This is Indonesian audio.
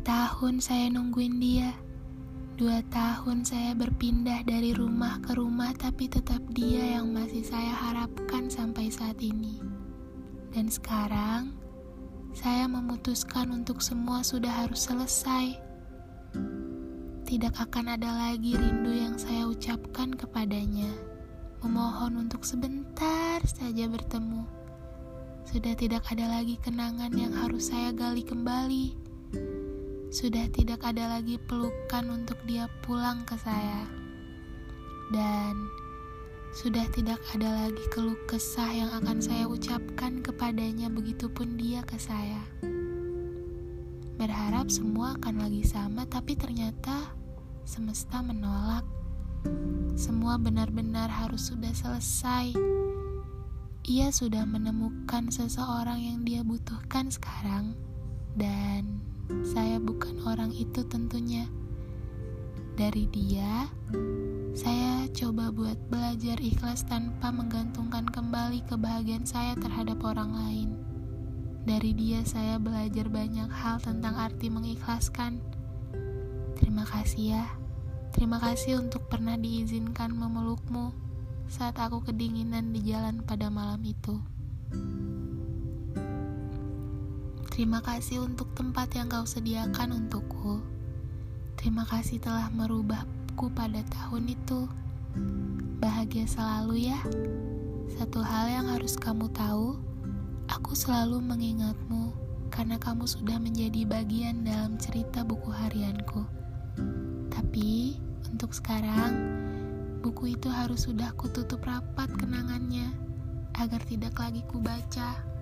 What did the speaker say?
tahun saya nungguin dia. Dua tahun saya berpindah dari rumah ke rumah, tapi tetap dia yang masih saya harapkan sampai saat ini. Dan sekarang, saya memutuskan untuk semua sudah harus selesai. Tidak akan ada lagi rindu yang saya ucapkan kepadanya. Memohon untuk sebentar saja bertemu. Sudah tidak ada lagi kenangan yang harus saya gali kembali sudah tidak ada lagi pelukan untuk dia pulang ke saya. Dan sudah tidak ada lagi keluh kesah yang akan saya ucapkan kepadanya begitupun dia ke saya. Berharap semua akan lagi sama tapi ternyata semesta menolak. Semua benar-benar harus sudah selesai. Ia sudah menemukan seseorang yang dia butuhkan sekarang dan saya bukan orang itu tentunya. Dari dia, saya coba buat belajar ikhlas tanpa menggantungkan kembali kebahagiaan saya terhadap orang lain. Dari dia saya belajar banyak hal tentang arti mengikhlaskan. Terima kasih ya. Terima kasih untuk pernah diizinkan memelukmu saat aku kedinginan di jalan pada malam itu. Terima kasih untuk tempat yang kau sediakan untukku. Terima kasih telah merubahku pada tahun itu. Bahagia selalu ya. Satu hal yang harus kamu tahu, aku selalu mengingatmu karena kamu sudah menjadi bagian dalam cerita buku harianku. Tapi untuk sekarang, buku itu harus sudah kututup rapat kenangannya agar tidak lagi kubaca.